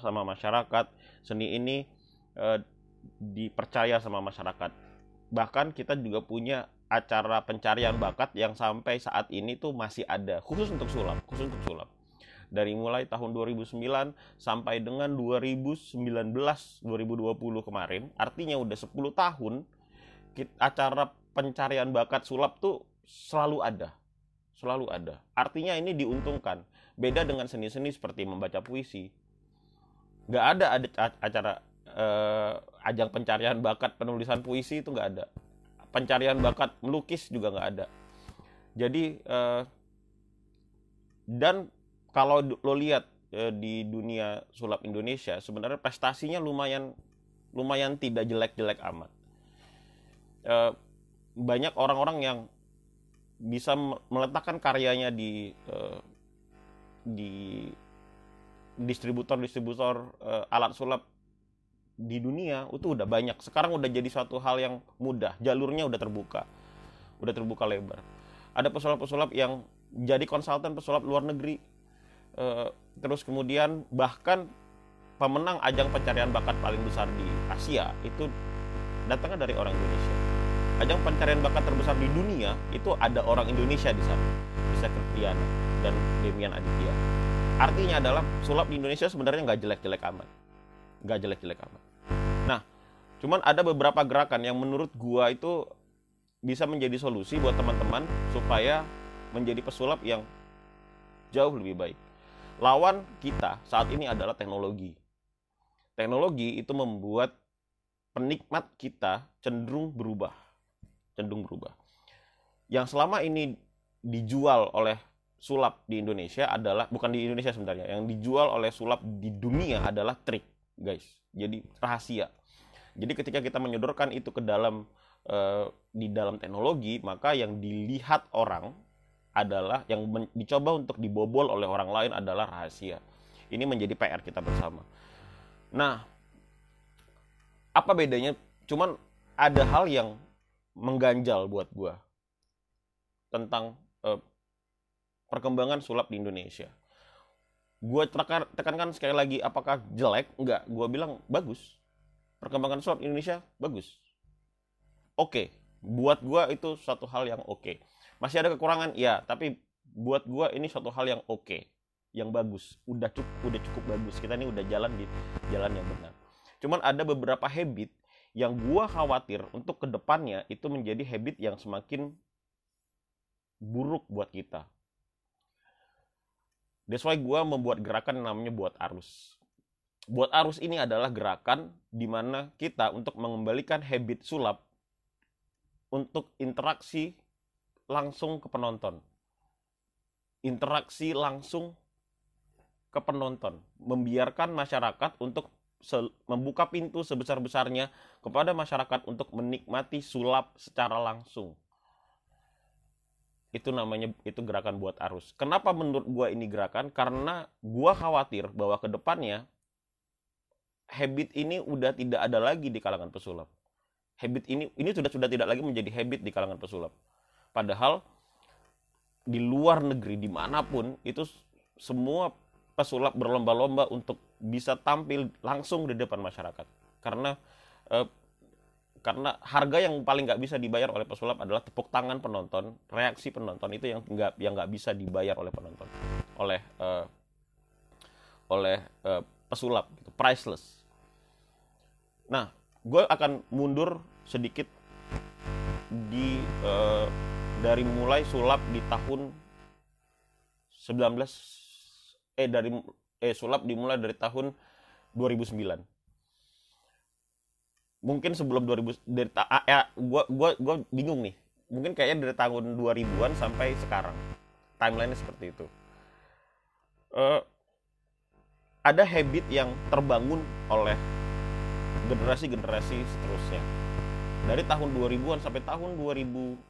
sama masyarakat seni ini eh, dipercaya sama masyarakat. Bahkan kita juga punya acara pencarian bakat yang sampai saat ini tuh masih ada khusus untuk sulap khusus untuk sulap. Dari mulai tahun 2009 sampai dengan 2019 2020 kemarin artinya udah 10 tahun acara pencarian bakat sulap tuh selalu ada selalu ada. Artinya ini diuntungkan. Beda dengan seni-seni seperti membaca puisi nggak ada acara uh, ajang pencarian bakat penulisan puisi itu nggak ada. Pencarian bakat melukis juga nggak ada. Jadi uh, dan kalau lo lihat uh, di dunia sulap Indonesia sebenarnya prestasinya lumayan lumayan tidak jelek-jelek amat. Uh, banyak orang-orang yang bisa meletakkan karyanya di uh, di distributor-distributor uh, alat sulap di dunia itu udah banyak. Sekarang udah jadi suatu hal yang mudah, jalurnya udah terbuka. Udah terbuka lebar. Ada pesulap-pesulap yang jadi konsultan pesulap luar negeri. Uh, terus kemudian bahkan pemenang ajang pencarian bakat paling besar di Asia itu datangnya dari orang Indonesia. Ajang pencarian bakat terbesar di dunia itu ada orang Indonesia di sana. Bisa Kristiana dan Demian Aditya artinya adalah sulap di Indonesia sebenarnya nggak jelek-jelek amat. Nggak jelek-jelek amat. Nah cuman ada beberapa gerakan yang menurut gua itu bisa menjadi solusi buat teman-teman supaya menjadi pesulap yang jauh lebih baik. Lawan kita saat ini adalah teknologi. Teknologi itu membuat penikmat kita cenderung berubah. Cenderung berubah. Yang selama ini dijual oleh sulap di Indonesia adalah bukan di Indonesia sebenarnya yang dijual oleh sulap di dunia adalah trik guys. Jadi rahasia. Jadi ketika kita menyodorkan itu ke dalam uh, di dalam teknologi maka yang dilihat orang adalah yang dicoba untuk dibobol oleh orang lain adalah rahasia. Ini menjadi PR kita bersama. Nah apa bedanya? Cuman ada hal yang mengganjal buat gua tentang perkembangan sulap di Indonesia. Gue tekankan sekali lagi, apakah jelek? Enggak, gue bilang bagus. Perkembangan sulap Indonesia bagus. Oke, buat gue itu suatu hal yang oke. Masih ada kekurangan, ya, tapi buat gue ini suatu hal yang oke, yang bagus. Udah cukup, udah cukup bagus. Kita ini udah jalan di jalan yang benar. Cuman ada beberapa habit yang gue khawatir untuk ke depannya itu menjadi habit yang semakin buruk buat kita. That's why gue membuat gerakan namanya buat arus. Buat arus ini adalah gerakan di mana kita untuk mengembalikan habit sulap untuk interaksi langsung ke penonton. Interaksi langsung ke penonton. Membiarkan masyarakat untuk membuka pintu sebesar-besarnya kepada masyarakat untuk menikmati sulap secara langsung itu namanya itu gerakan buat arus. Kenapa menurut gua ini gerakan? Karena gua khawatir bahwa ke depannya habit ini udah tidak ada lagi di kalangan pesulap. Habit ini ini sudah sudah tidak lagi menjadi habit di kalangan pesulap. Padahal di luar negeri di mana pun itu semua pesulap berlomba-lomba untuk bisa tampil langsung di depan masyarakat karena eh, karena harga yang paling nggak bisa dibayar oleh pesulap adalah tepuk tangan penonton reaksi penonton itu yang nggak yang nggak bisa dibayar oleh penonton oleh uh, oleh uh, pesulap gitu, priceless. Nah gue akan mundur sedikit di uh, dari mulai sulap di tahun 19 eh dari eh sulap dimulai dari tahun 2009 mungkin sebelum 2000 dari ah, ya gua gua gua bingung nih. Mungkin kayaknya dari tahun 2000-an sampai sekarang timelinenya seperti itu. Uh, ada habit yang terbangun oleh generasi-generasi seterusnya. Dari tahun 2000-an sampai tahun 2010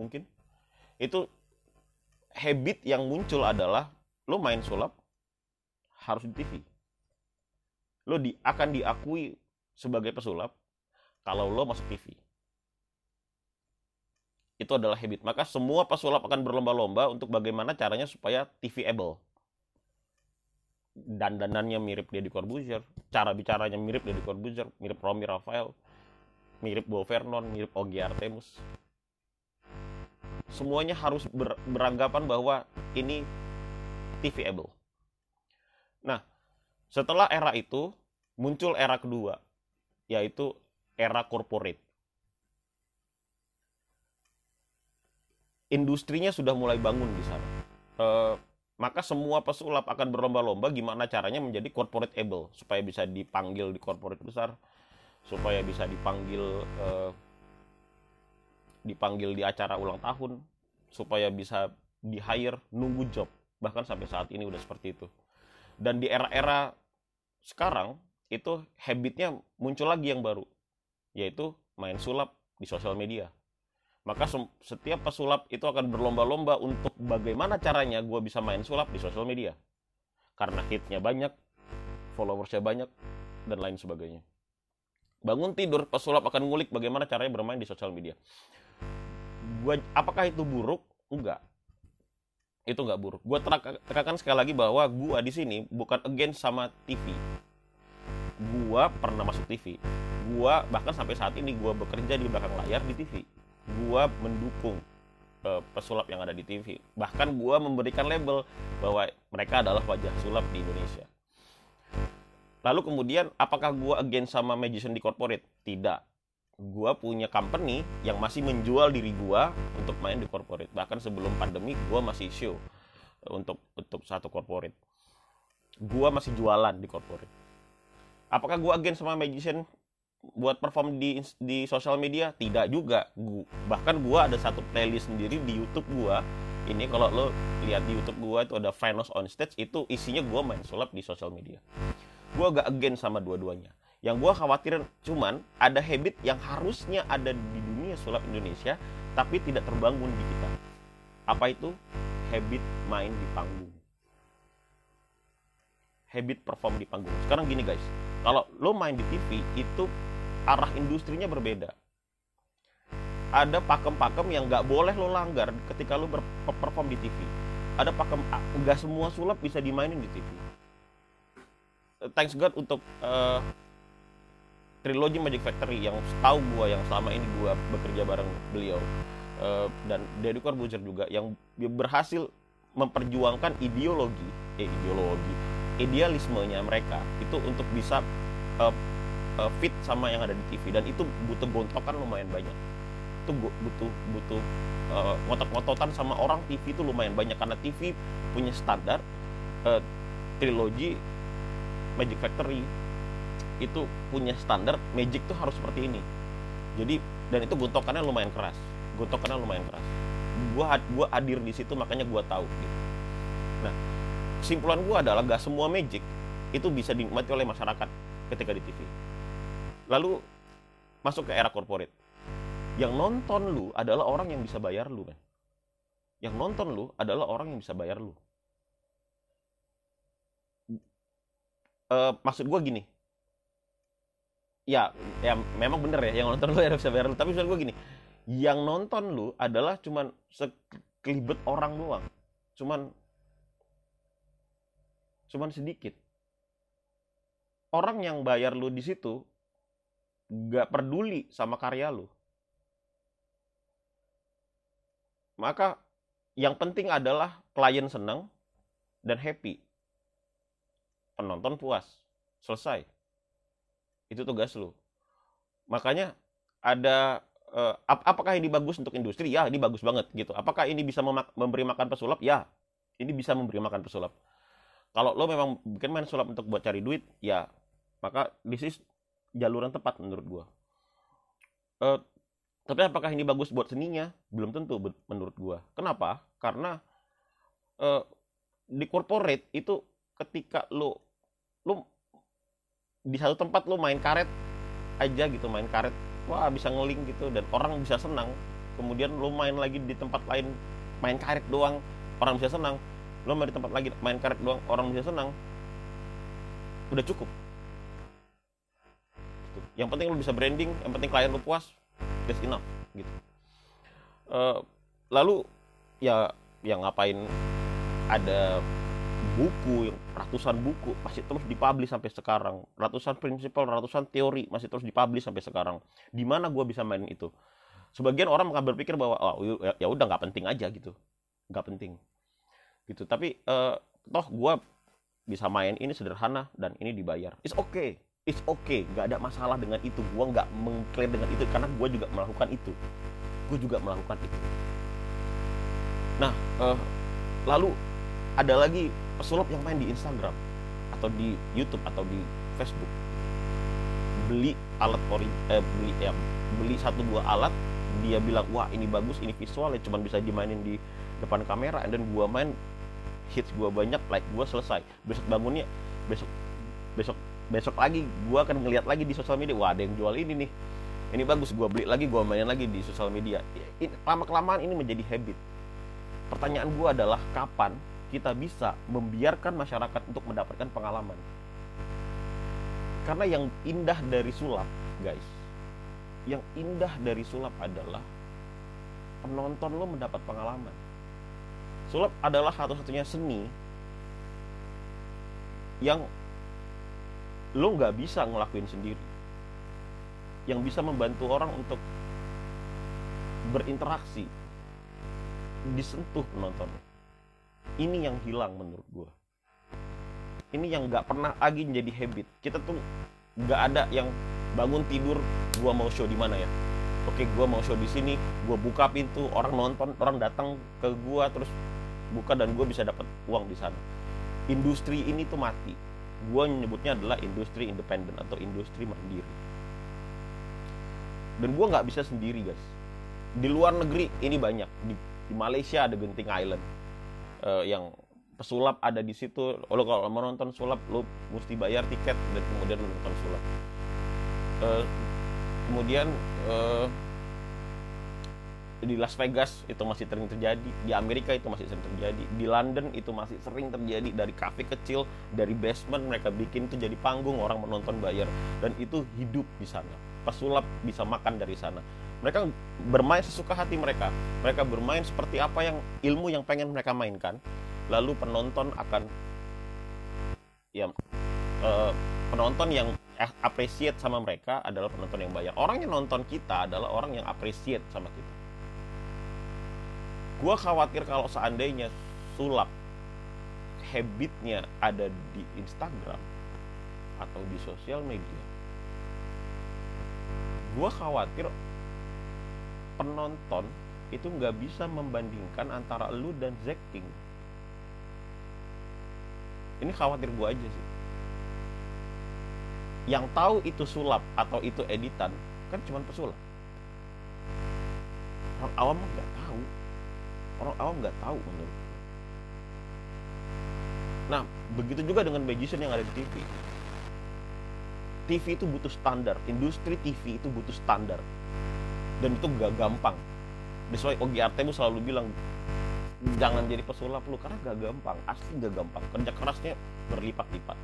mungkin itu habit yang muncul adalah lo main sulap harus di TV lo di, akan diakui sebagai pesulap kalau lo masuk TV. Itu adalah habit. Maka semua pesulap akan berlomba-lomba untuk bagaimana caranya supaya TV able. dandanannya mirip Deddy Corbuzier cara bicaranya mirip Deddy Corbuzier mirip Romy Rafael mirip Bo Vernon mirip Ogi Artemus semuanya harus ber, beranggapan bahwa ini TV-able nah setelah era itu muncul era kedua yaitu era corporate industrinya sudah mulai bangun di sana. E, maka semua pesulap akan berlomba-lomba gimana caranya menjadi corporate able supaya bisa dipanggil di corporate besar, supaya bisa dipanggil e, dipanggil di acara ulang tahun, supaya bisa di hire nunggu job. Bahkan sampai saat ini udah seperti itu. Dan di era-era sekarang itu habitnya muncul lagi yang baru, yaitu main sulap di sosial media. Maka setiap pesulap itu akan berlomba-lomba untuk bagaimana caranya gue bisa main sulap di sosial media. Karena hitnya banyak followersnya banyak dan lain sebagainya. Bangun tidur pesulap akan ngulik bagaimana caranya bermain di sosial media. Gua apakah itu buruk? Enggak itu enggak buruk gue tekankan sekali lagi bahwa gue di sini bukan against sama TV gue pernah masuk TV gue bahkan sampai saat ini gue bekerja di belakang layar di TV gua mendukung uh, pesulap yang ada di TV. Bahkan gua memberikan label bahwa mereka adalah wajah sulap di Indonesia. Lalu kemudian apakah gua against sama magician di corporate? Tidak. Gua punya company yang masih menjual diri gua untuk main di corporate. Bahkan sebelum pandemi gua masih show untuk untuk satu corporate. Gua masih jualan di corporate. Apakah gua against sama magician buat perform di di sosial media tidak juga gua, bahkan gua ada satu playlist sendiri di YouTube gua ini kalau lo lihat di YouTube gua itu ada Finals on Stage itu isinya gua main sulap di sosial media gua gak again sama dua-duanya yang gua khawatirin cuman ada habit yang harusnya ada di dunia sulap Indonesia tapi tidak terbangun di kita apa itu habit main di panggung habit perform di panggung sekarang gini guys kalau lo main di TV itu arah industrinya berbeda. Ada pakem-pakem yang nggak boleh lo langgar ketika lo berperform di TV. Ada pakem nggak semua sulap bisa dimainin di TV. Thanks God untuk uh, trilogi Magic Factory yang tahu gua yang selama ini gua bekerja bareng beliau uh, dan Deddy Corbuzier juga yang berhasil memperjuangkan ideologi, eh ideologi, idealismenya mereka itu untuk bisa uh, uh, fit sama yang ada di TV dan itu butuh gontokan lumayan banyak. Itu butuh butuh uh, ngotot-ngototan sama orang TV itu lumayan banyak. Karena TV punya standar uh, trilogi Magic Factory itu punya standar Magic tuh harus seperti ini. Jadi dan itu gontokannya lumayan keras. Gontokannya lumayan keras. Gua gua hadir di situ makanya gua tahu gitu. nah kesimpulan gua adalah gak semua Magic itu bisa dinikmati oleh masyarakat ketika di TV lalu masuk ke era corporate. Yang nonton lu adalah orang yang bisa bayar lu kan yang nonton lu adalah orang yang bisa bayar lu. Uh, maksud gue gini ya ya memang bener ya yang nonton lu bisa bayar lu tapi maksud gue gini yang nonton lu adalah cuman sekelibet orang doang cuman cuman sedikit orang yang bayar lu di situ gak peduli sama karya lu. Maka yang penting adalah klien senang dan happy. Penonton puas. Selesai. Itu tugas lu. Makanya ada uh, apakah ini bagus untuk industri? Ya, ini bagus banget gitu. Apakah ini bisa memberi makan pesulap? Ya, ini bisa memberi makan pesulap. Kalau lo memang bikin main sulap untuk buat cari duit, ya maka this is jalur yang tepat menurut gue. Uh, tapi apakah ini bagus buat seninya? Belum tentu menurut gue. Kenapa? Karena uh, di corporate itu ketika lo lo di satu tempat lo main karet aja gitu main karet wah bisa ngeling gitu dan orang bisa senang. Kemudian lo main lagi di tempat lain main karet doang orang bisa senang. Lo main di tempat lagi main karet doang orang bisa senang. Udah cukup. Yang penting lu bisa branding yang penting klien lu puas that's enough gitu. Uh, lalu ya yang ngapain ada buku yang ratusan buku masih terus dipublish sampai sekarang. Ratusan prinsipal ratusan teori masih terus dipublish sampai sekarang. Di mana gue bisa main itu? Sebagian orang akan berpikir bahwa oh ya, ya udah nggak penting aja gitu. Nggak penting. Gitu. Tapi uh, toh gue bisa main ini sederhana dan ini dibayar. It's okay. It's okay. Nggak ada masalah dengan itu. Gue nggak mengklaim dengan itu karena gue juga melakukan itu. Gue juga melakukan itu. Nah uh, lalu ada lagi pesulap yang main di Instagram atau di YouTube atau di Facebook. Beli alat ori eh, beli ya beli satu dua alat dia bilang wah ini bagus ini visual ya cuman bisa dimainin di depan kamera dan gua main hits gua banyak like gua selesai. Besok bangunnya besok besok besok lagi gua akan ngeliat lagi di sosial media wah ada yang jual ini nih ini bagus gua beli lagi gua main lagi di sosial media. Lama kelamaan ini menjadi habit. Pertanyaan gua adalah kapan kita bisa membiarkan masyarakat untuk mendapatkan pengalaman. Karena yang indah dari sulap, guys, yang indah dari sulap adalah penonton lo mendapat pengalaman. Sulap adalah satu-satunya seni yang lo nggak bisa ngelakuin sendiri. Yang bisa membantu orang untuk berinteraksi, disentuh penonton ini yang hilang menurut gue ini yang nggak pernah lagi menjadi habit. Kita tuh nggak ada yang bangun tidur gue mau show di mana ya? Oke gue mau show di sini gue buka pintu orang nonton orang datang ke gue terus buka dan gue bisa dapat uang di sana. Industri ini tuh mati. Gue nyebutnya adalah industri independen atau industri mandiri. Dan gue nggak bisa sendiri guys. Di luar negeri ini banyak. Di, di Malaysia ada Genting Island uh, yang pesulap ada di situ. Lo kalau mau nonton sulap lo mesti bayar tiket dan kemudian lo nonton sulap. Uh, kemudian uh, di Las Vegas itu masih sering terjadi di Amerika itu masih sering terjadi di London itu masih sering terjadi dari kafe kecil dari basement mereka bikin itu jadi panggung orang menonton bayar. Dan itu hidup di sana. Pesulap bisa makan dari sana mereka bermain sesuka hati mereka. Mereka bermain seperti apa yang ilmu yang pengen mereka mainkan. Lalu penonton akan ya uh, penonton yang appreciate sama mereka adalah penonton yang bayar orang yang nonton kita adalah orang yang appreciate sama kita. Gue khawatir kalau seandainya sulap habitnya ada di Instagram atau di sosial media gue khawatir penonton itu nggak bisa membandingkan antara lu dan Zack King. Ini khawatir gue aja sih. Yang tahu itu sulap atau itu editan kan cuma pesulap. Orang awam nggak tahu. Orang awam nggak tahu menurut nah begitu juga dengan magician yang ada di TV TV itu butuh standar. Industri TV itu butuh standar dan itu gak gampang. That's why Ogi Artemu selalu bilang jangan jadi pesulap lu karena gak gampang. Asli gak gampang. Kerja kerasnya berlipat-lipat.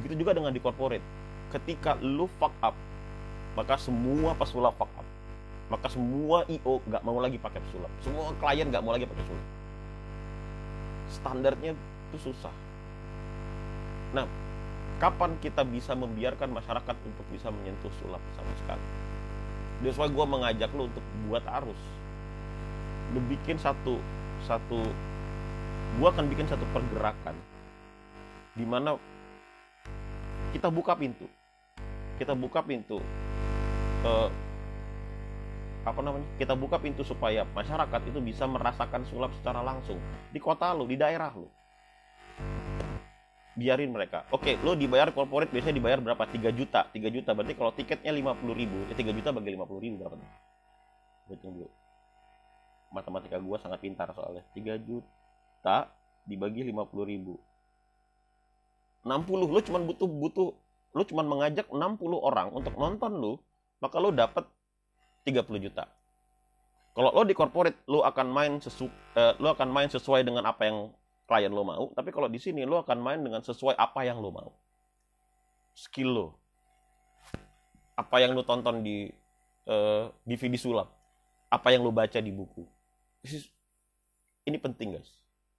Begitu juga dengan di corporate. Ketika lu fuck up maka semua pesulap fuck up. Maka semua IO gak mau lagi pakai pesulap. Semua klien gak mau lagi pakai pesulap. Standarnya itu susah. Nah kapan kita bisa membiarkan masyarakat untuk bisa menyentuh sulap sama sekali That's why gue mengajak lo untuk buat arus. Lo bikin satu satu gue akan bikin satu pergerakan di mana kita buka pintu. Kita buka pintu uh, apa namanya? Kita buka pintu supaya masyarakat itu bisa merasakan sulap secara langsung di kota lo di daerah lo biarin mereka. Oke lo dibayar corporate biasanya dibayar berapa? 3 juta. 3 juta berarti kalau tiketnya 50 ribu ya 3 juta bagi 50 ribu berapa tuh? Hitung dulu. Matematika gua sangat pintar soalnya. 3 juta dibagi 50 ribu. 60 lo cuma butuh butuh lo cuma mengajak 60 orang untuk nonton lo maka lo dapat 30 juta. Kalau lo di corporate lo akan main sesu uh, lo akan main sesuai dengan apa yang klien lo mau, tapi kalau di sini lo akan main dengan sesuai apa yang lo mau. Skill lo. Apa yang lo tonton di uh, DVD sulap. Apa yang lo baca di buku. Ini penting guys.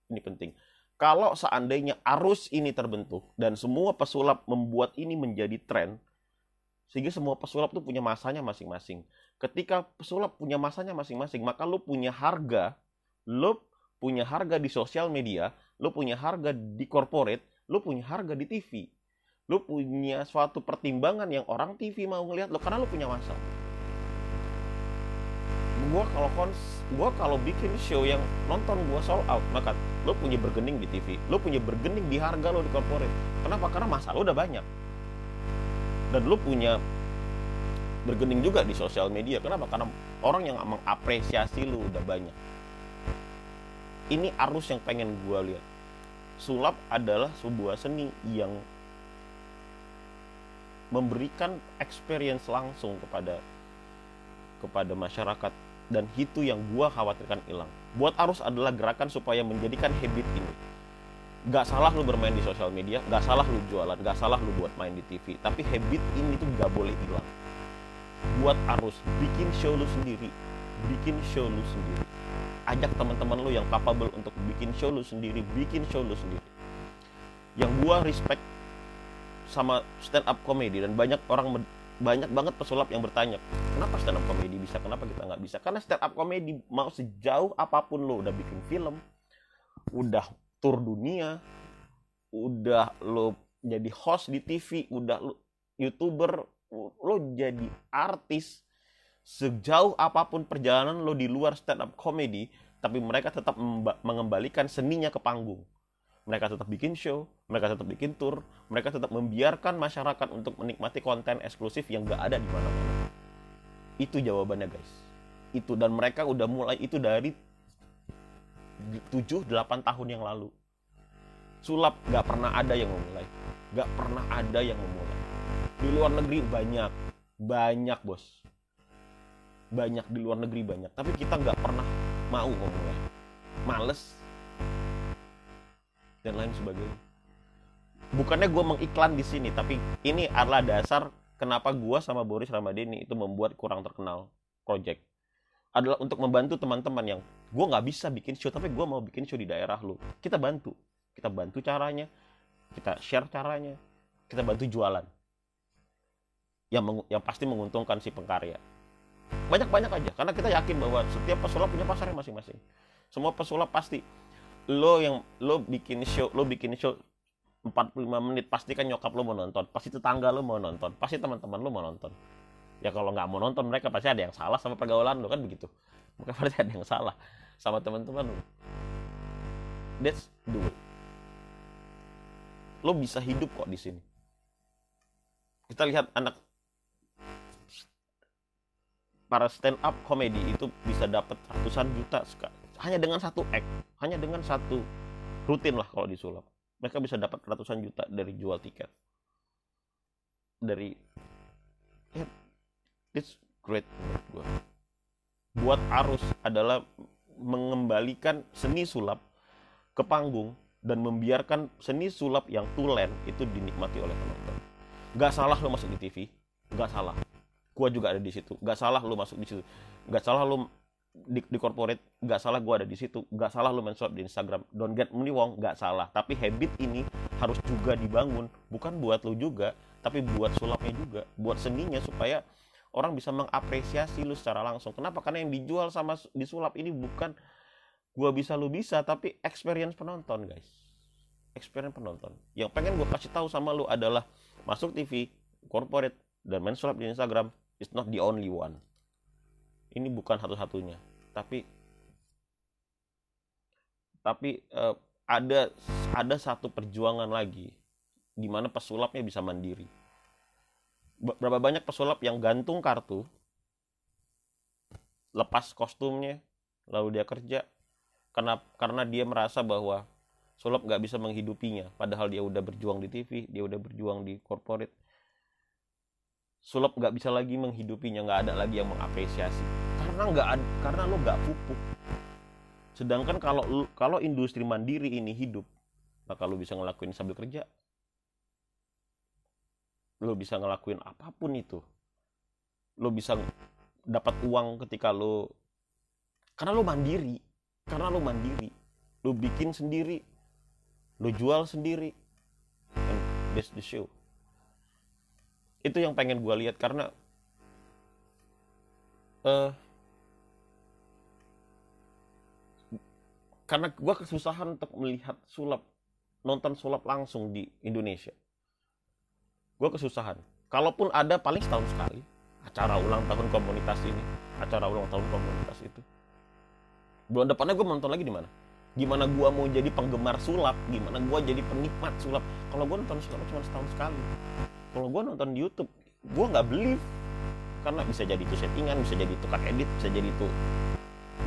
Ini penting. kalau seandainya arus ini terbentuk dan semua pesulap membuat ini menjadi tren, sehingga semua pesulap tuh punya masanya masing-masing. Ketika pesulap punya masanya masing-masing, maka lu punya harga, lu punya harga di sosial media, lu punya harga di corporate, lu punya harga di TV. Lu punya suatu pertimbangan yang orang TV mau ngelihat lu karena lu punya masa. Gua kalau kons gua kalau bikin show yang nonton gua sold out maka lo punya bergening di TV lo punya bergening di harga lo di corporate. Kenapa? Karena masa lo udah banyak. Dan lo punya bergening juga di sosial media. Kenapa? Karena orang yang mengapresiasi lo udah banyak ini arus yang pengen gua lihat. Sulap adalah sebuah seni yang memberikan experience langsung kepada kepada masyarakat. Dan itu yang gua khawatirkan hilang. Buat arus adalah gerakan supaya menjadikan habit ini. Gak salah lu bermain di sosial media gak salah lu jualan gak salah lu buat main di TV tapi habit ini tuh gak boleh hilang. Buat arus bikin show lu sendiri. Bikin show lu sendiri ajak teman-teman lu yang capable untuk bikin show lu sendiri bikin show lu sendiri. Yang gua respect sama stand up comedy dan banyak orang banyak banget pesulap yang bertanya kenapa stand up comedy bisa? Kenapa kita nggak bisa? Karena stand up comedy mau sejauh apa pun lo udah bikin film udah tur dunia udah lo jadi host di TV udah lo youtuber lo jadi artis sejauh apa pun perjalanan lo di luar stand up comedy tapi mereka tetap mengembalikan seninya ke panggung mereka tetap bikin show, mereka tetap bikin tour, mereka tetap membiarkan masyarakat untuk menikmati konten eksklusif yang gak ada di mana-mana. Itu jawabannya guys. Itu dan mereka udah mulai itu dari 7-8 tahun yang lalu. Sulap gak pernah ada yang memulai. Gak pernah ada yang memulai. Di luar negeri banyak. Banyak bos. Banyak di luar negeri banyak. Tapi kita gak pernah mau memulai. Males. Dan lain sebagainya. Bukannya gue mengiklan di sini tapi ini adalah dasar kenapa gue sama Boris Ramadeni itu membuat kurang terkenal project. Adalah untuk membantu teman-teman yang gue nggak bisa bikin show tapi gue mau bikin show di daerah lu. Kita bantu. Kita bantu caranya. Kita share caranya. Kita bantu jualan. Yang yang pasti menguntungkan si pengkarya banyak banyak aja karena kita yakin bahwa setiap pesulap punya pasarnya masing-masing. Semua pesulap pasti. Lo yang lo bikin show lo bikin show 45 menit pasti kan nyokap lo mau nonton pasti tetangga lo mau nonton pasti teman-teman lo mau nonton. Ya kalau nggak mau nonton mereka pasti ada yang salah sama pergaulan lo kan begitu. Maka pasti ada yang salah sama teman-teman lo. That's do it lo bisa hidup kok di sini. Kita lihat anak para stand up komedi itu bisa dapat ratusan juta hanya dengan satu act hanya dengan satu rutin lah kalau disulap mereka bisa dapat ratusan juta dari jual tiket dari yeah, it's great menurut gue buat arus adalah mengembalikan seni sulap ke panggung dan membiarkan seni sulap yang tulen itu dinikmati oleh penonton. Gak salah lo masuk di TV, gak salah. Gua juga ada di situ. Gak salah lo masuk di situ. Gak salah lo di, di corporate nggak salah gue ada di situ. Nggak salah lu menshop di Instagram. Don't get me wrong nggak salah. Tapi habit ini harus juga dibangun. Bukan buat lu juga tapi buat sulapnya juga. Buat seninya supaya orang bisa mengapresiasi lu secara langsung. Kenapa? Karena yang dijual sama disulap ini bukan gua bisa lu bisa tapi experience penonton guys. Experience penonton. Yang pengen gue kasih tahu sama lu adalah masuk TV corporate dan main sulap di Instagram is not the only one. Ini bukan satu-satunya. Tapi tapi uh, ada ada satu perjuangan lagi di mana pesulapnya bisa mandiri. Berapa banyak pesulap yang gantung kartu lepas kostumnya lalu dia kerja karena karena dia merasa bahwa sulap nggak bisa menghidupinya padahal dia udah berjuang di TV dia udah berjuang di corporate sulap nggak bisa lagi menghidupinya nggak ada lagi yang mengapresiasi. Karena nggak karena lo nggak pupuk. Sedangkan kalau kalau industri mandiri ini hidup maka lo bisa ngelakuin sambil kerja. Lo bisa ngelakuin apa pun itu. Lo bisa dapat uang ketika lo karena lo mandiri. Karena lo mandiri. Lo bikin sendiri. Lu jual sendiri. And that's the show itu yang pengen gue lihat karena uh, karena gue kesusahan untuk melihat sulap nonton sulap langsung di Indonesia. Gue kesusahan. Kalaupun ada paling setahun sekali acara ulang tahun komunitas ini acara ulang tahun komunitas itu. Bulan depannya gue nonton lagi di mana? Gimana gue mau jadi penggemar sulap? Gimana gue jadi penikmat sulap? Kalau gue nonton sulap cuma setahun sekali kalau gue nonton di YouTube gue nggak beli karena bisa jadi itu settingan bisa jadi itu edit bisa jadi itu.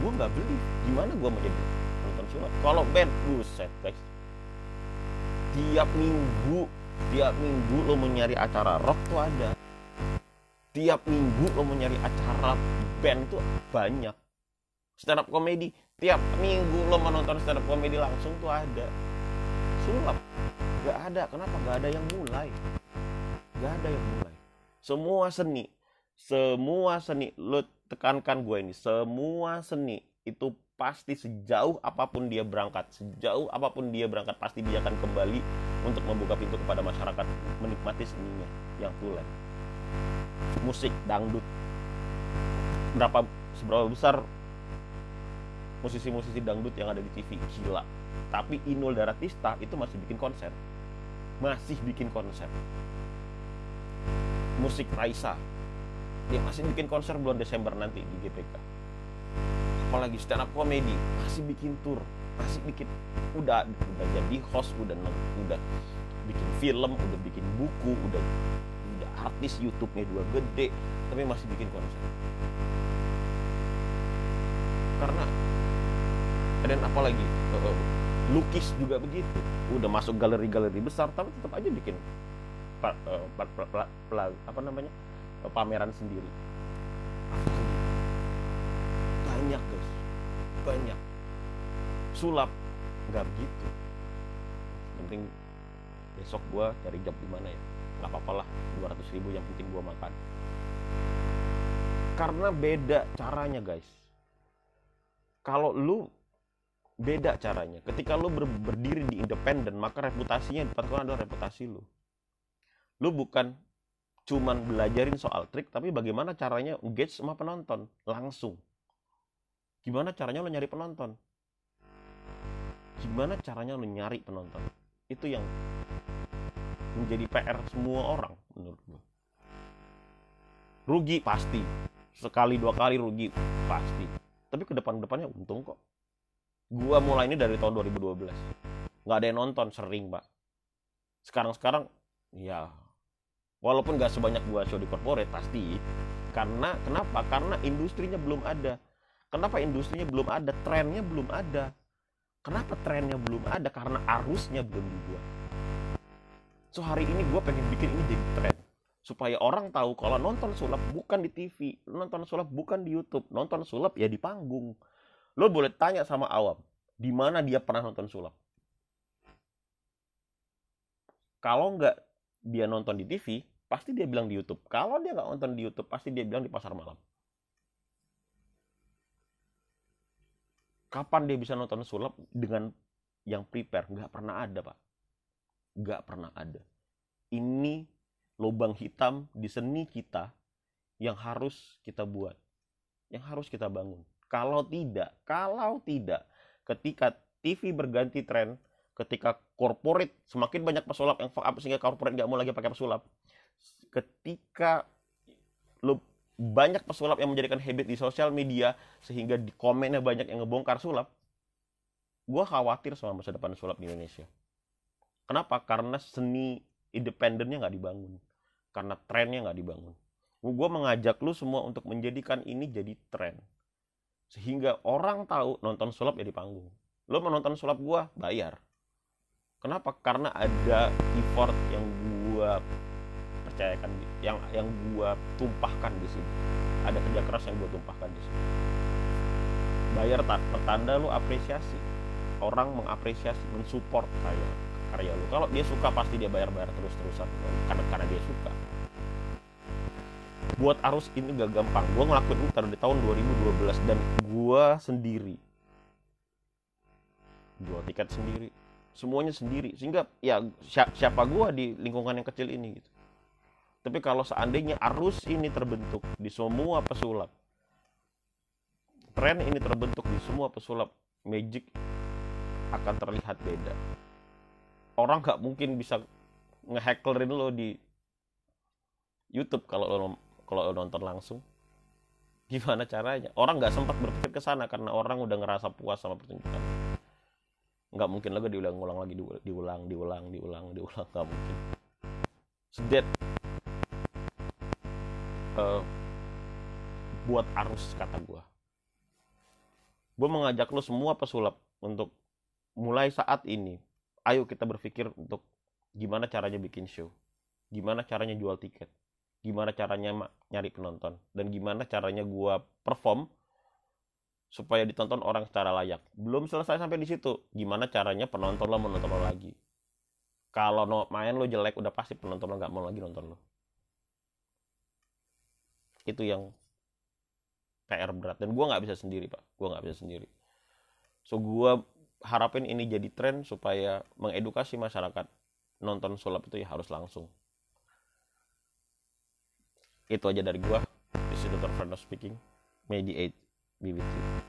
Gue nggak beli gimana gue mau jadi nonton sulap kalau band buset guys. Tiap minggu tiap minggu lo mau nyari acara rock tuh ada. Tiap minggu lo mau nyari acara band tuh banyak. Stand up komedi tiap minggu lo mau nonton stand up komedi langsung tuh ada. Sulap. Gak ada. Kenapa? Gak ada yang mulai gak ada yang mulai. Semua seni semua seni lo tekankan gue ini semua seni itu pasti sejauh apa pun dia berangkat sejauh apa pun dia berangkat pasti dia akan kembali untuk membuka pintu kepada masyarakat menikmati seninya yang tulen musik dangdut. Berapa seberapa besar musisi-musisi dangdut yang ada di TV gila. Tapi Inul Daratista itu masih bikin konser. Masih bikin konser musik Raisa. Dia masih bikin konser bulan Desember nanti di GPK apalagi stand up comedy masih bikin tour masih bikin udah udah jadi host udah udah bikin film udah bikin buku udah udah artis YouTube-nya juga gede tapi masih bikin konser. Karena dan apalagi uh, lukis juga begitu. Udah masuk galeri-galeri besar tapi tetap aja bikin pa, apa namanya? Uh, pameran sendiri. Banyak guys banyak. Sulap. Nggak begitu. Penting besok gua cari job di mana ya? Nggak apa-apa lah. 200 ribu yang penting gua makan. Karena beda caranya guys. Kalau lu beda caranya. Ketika lu ber berdiri di independen, maka reputasinya di depan Tuhan adalah reputasi lu. Lu bukan cuman belajarin soal trik, tapi bagaimana caranya engage sama penonton langsung. Gimana caranya lu nyari penonton? Gimana caranya lu nyari penonton? Itu yang menjadi PR semua orang menurut gue. Rugi pasti. Sekali dua kali rugi pasti. Tapi ke depan-depannya untung kok gua mulai ini dari tahun 2012 nggak ada yang nonton sering pak sekarang sekarang ya walaupun nggak sebanyak gua show di corporate pasti. Karena kenapa? Karena industrinya belum ada. Kenapa industrinya belum ada? Trennya belum ada. Kenapa trennya belum ada? Karena arusnya belum dibuat. So hari ini gue pengen bikin ini jadi tren. Supaya orang tahu kalau nonton sulap bukan di TV nonton sulap bukan di YouTube nonton sulap ya di panggung. Lo boleh tanya sama awam, di mana dia pernah nonton sulap. Kalau nggak dia nonton di TV, pasti dia bilang di YouTube. Kalau dia nggak nonton di YouTube, pasti dia bilang di pasar malam. Kapan dia bisa nonton sulap dengan yang prepare? Nggak pernah ada, Pak. Nggak pernah ada. Ini lubang hitam di seni kita yang harus kita buat. Yang harus kita bangun. Kalau tidak, kalau tidak, ketika TV berganti tren, ketika corporate semakin banyak pesulap yang fuck sehingga corporate nggak mau lagi pakai pesulap, ketika lo banyak pesulap yang menjadikan habit di sosial media sehingga di komennya banyak yang ngebongkar sulap, gue khawatir sama masa depan sulap di Indonesia. Kenapa? Karena seni independennya nggak dibangun, karena trennya nggak dibangun. Gue mengajak lu semua untuk menjadikan ini jadi tren sehingga orang tahu nonton sulap ya di panggung lo mau nonton sulap gua bayar kenapa? Karena ada effort yang gua percayakan yang yang gua tumpahkan di sini. Ada kerja keras yang gua tumpahkan di sini. Bayar tak pertanda lo apresiasi. Orang mengapresiasi mensupport karya karya lo kalau dia suka pasti dia bayar bayar terus terusan karena karena dia suka. Buat arus ini gak gampang. Gue ngelakuin ini di tahun 2012 dan gue sendiri. Jual tiket sendiri semuanya sendiri. Sehingga ya siapa gua di lingkungan yang kecil ini gitu. Tapi kalau seandainya arus ini terbentuk di semua pesulap tren ini terbentuk di semua pesulap magic akan terlihat beda. Orang nggak mungkin bisa ngehackerin lo di YouTube kalau lo kalau lo nonton langsung. Gimana caranya? Orang nggak sempat berpikir ke sana karena orang udah ngerasa puas sama pertunjukan nggak mungkin lagi diulang-ulang lagi diulang diulang diulang diulang. Nggak mungkin. Sedet uh, buat arus kata gue gue mengajak lo semua pesulap untuk mulai saat ini. Ayo kita berpikir untuk gimana caranya bikin show. Gimana caranya jual tiket. Gimana caranya nyari penonton. Dan gimana caranya gua perform supaya ditonton orang secara layak. Belum selesai sampai di situ. Gimana caranya penonton lo menonton lo lagi? Kalau no, main lo jelek udah pasti penonton lo nggak mau lagi nonton lo. Itu yang PR berat. Dan gua nggak bisa sendiri pak. Gua nggak bisa sendiri. So gua harapin ini jadi tren supaya mengedukasi masyarakat nonton sulap itu ya harus langsung. Itu aja dari gua. This is Dr. Fernando speaking. May the